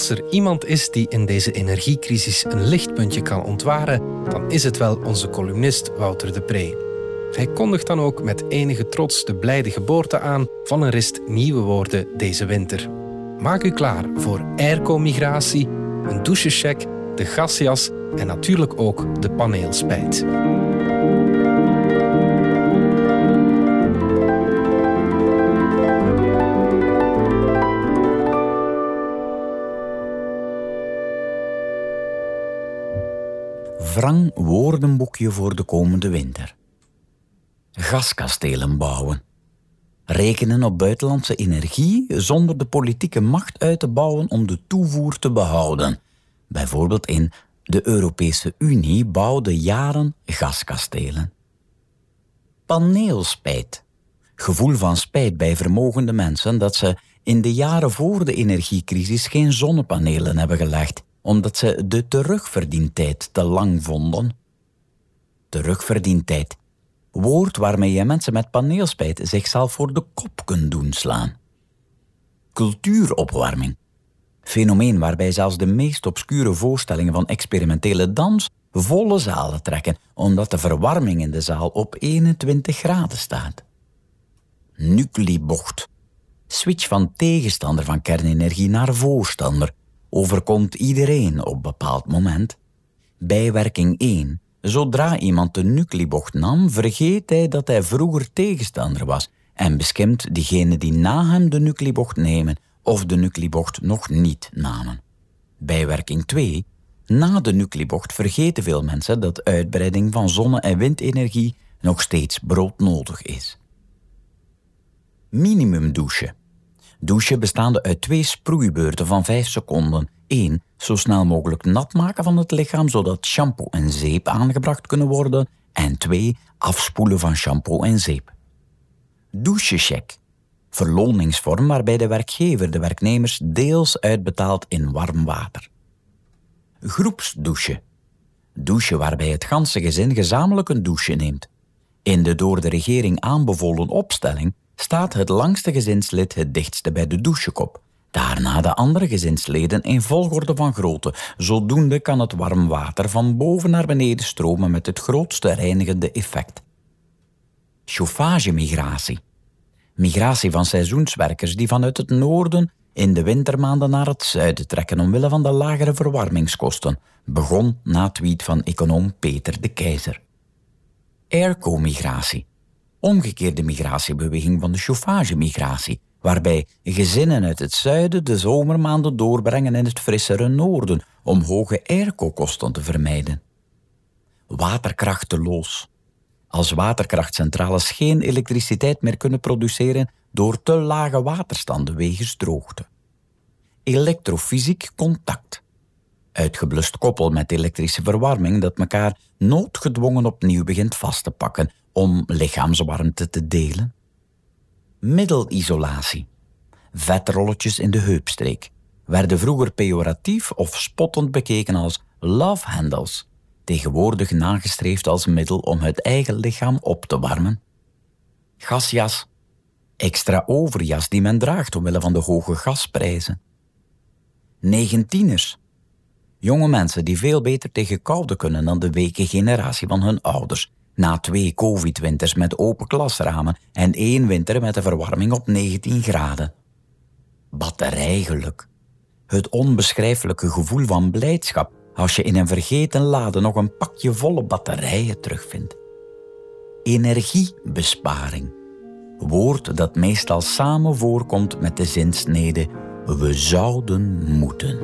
Als er iemand is die in deze energiecrisis een lichtpuntje kan ontwaren, dan is het wel onze columnist Wouter de Pre. Hij kondigt dan ook met enige trots de blijde geboorte aan van een rist nieuwe woorden deze winter. Maak u klaar voor airco-migratie, een douchecheck, de gasjas en natuurlijk ook de paneelspijt. Wrang woordenboekje voor de komende winter. Gaskastelen bouwen. Rekenen op buitenlandse energie zonder de politieke macht uit te bouwen om de toevoer te behouden. Bijvoorbeeld in de Europese Unie bouwde jaren gaskastelen. Paneelspijt. Gevoel van spijt bij vermogende mensen dat ze in de jaren voor de energiecrisis geen zonnepanelen hebben gelegd omdat ze de terugverdientijd te lang vonden. Terugverdientijd. Woord waarmee je mensen met paneelspijt zichzelf voor de kop kunt doen slaan. Cultuuropwarming. Fenomeen waarbij zelfs de meest obscure voorstellingen van experimentele dans volle zalen trekken, omdat de verwarming in de zaal op 21 graden staat. Nuclibocht. Switch van tegenstander van kernenergie naar voorstander, overkomt iedereen op bepaald moment. Bijwerking 1. Zodra iemand de nuclibocht nam, vergeet hij dat hij vroeger tegenstander was en beskimt diegenen die na hem de nuclibocht nemen of de nuclibocht nog niet namen. Bijwerking 2. Na de nuclibocht vergeten veel mensen dat uitbreiding van zonne- en windenergie nog steeds broodnodig is. Minimum douchen. Douchen bestaande uit twee sproeibeurten van 5 seconden. 1. Zo snel mogelijk nat maken van het lichaam zodat shampoo en zeep aangebracht kunnen worden. En 2. Afspoelen van shampoo en zeep. Douchecheck. Verloningsvorm waarbij de werkgever de werknemers deels uitbetaalt in warm water. Groepsdouche. Douche waarbij het ganse gezin gezamenlijk een douche neemt. In de door de regering aanbevolen opstelling staat het langste gezinslid het dichtste bij de douchekop. Daarna de andere gezinsleden in volgorde van grootte. Zodoende kan het warm water van boven naar beneden stromen met het grootste reinigende effect. Chauffagemigratie. Migratie van seizoenswerkers die vanuit het noorden in de wintermaanden naar het zuiden trekken omwille van de lagere verwarmingskosten, begon na tweet van econoom Peter de Keizer. Airco-migratie omgekeerde migratiebeweging van de chauffagemigratie, waarbij gezinnen uit het zuiden de zomermaanden doorbrengen in het frissere noorden om hoge airco-kosten te vermijden. Waterkrachteloos. Als waterkrachtcentrales geen elektriciteit meer kunnen produceren door te lage waterstanden wegens droogte. Elektrofysiek contact. Uitgeblust koppel met elektrische verwarming dat elkaar noodgedwongen opnieuw begint vast te pakken om lichaamswarmte te delen. Middelisolatie. Vetrolletjes in de heupstreek werden vroeger pejoratief of spottend bekeken als love handles, tegenwoordig nagestreefd als middel om het eigen lichaam op te warmen. Gasjas. Extra overjas die men draagt omwille van de hoge gasprijzen. Negentieners. Jonge mensen die veel beter tegen koude kunnen dan de weke generatie van hun ouders na twee covid-winters met open klasramen en één winter met een verwarming op 19 graden. Batterijgeluk. Het onbeschrijfelijke gevoel van blijdschap als je in een vergeten lade nog een pakje volle batterijen terugvindt. Energiebesparing. Woord dat meestal samen voorkomt met de zinsnede we zouden moeten.